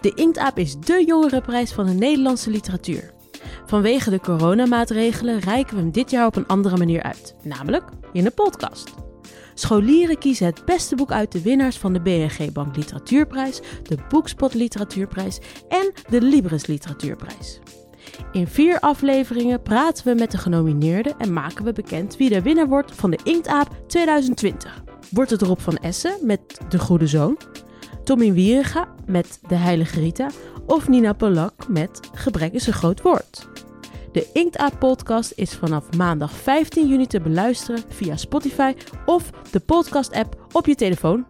De Inktaap is dé jongerenprijs van de Nederlandse literatuur. Vanwege de coronamaatregelen reiken we hem dit jaar op een andere manier uit, namelijk in een podcast. Scholieren kiezen het beste boek uit de winnaars van de BNG Bank Literatuurprijs, de Boekspot Literatuurprijs en de Libris Literatuurprijs. In vier afleveringen praten we met de genomineerden en maken we bekend wie de winnaar wordt van de Inktaap 2020. Wordt het Rob van Essen met De Goede Zoon, Tommy Wieringa met De Heilige Rita of Nina Polak met Gebrek is een groot woord. De Inktaap podcast is vanaf maandag 15 juni te beluisteren via Spotify of de podcast app op je telefoon.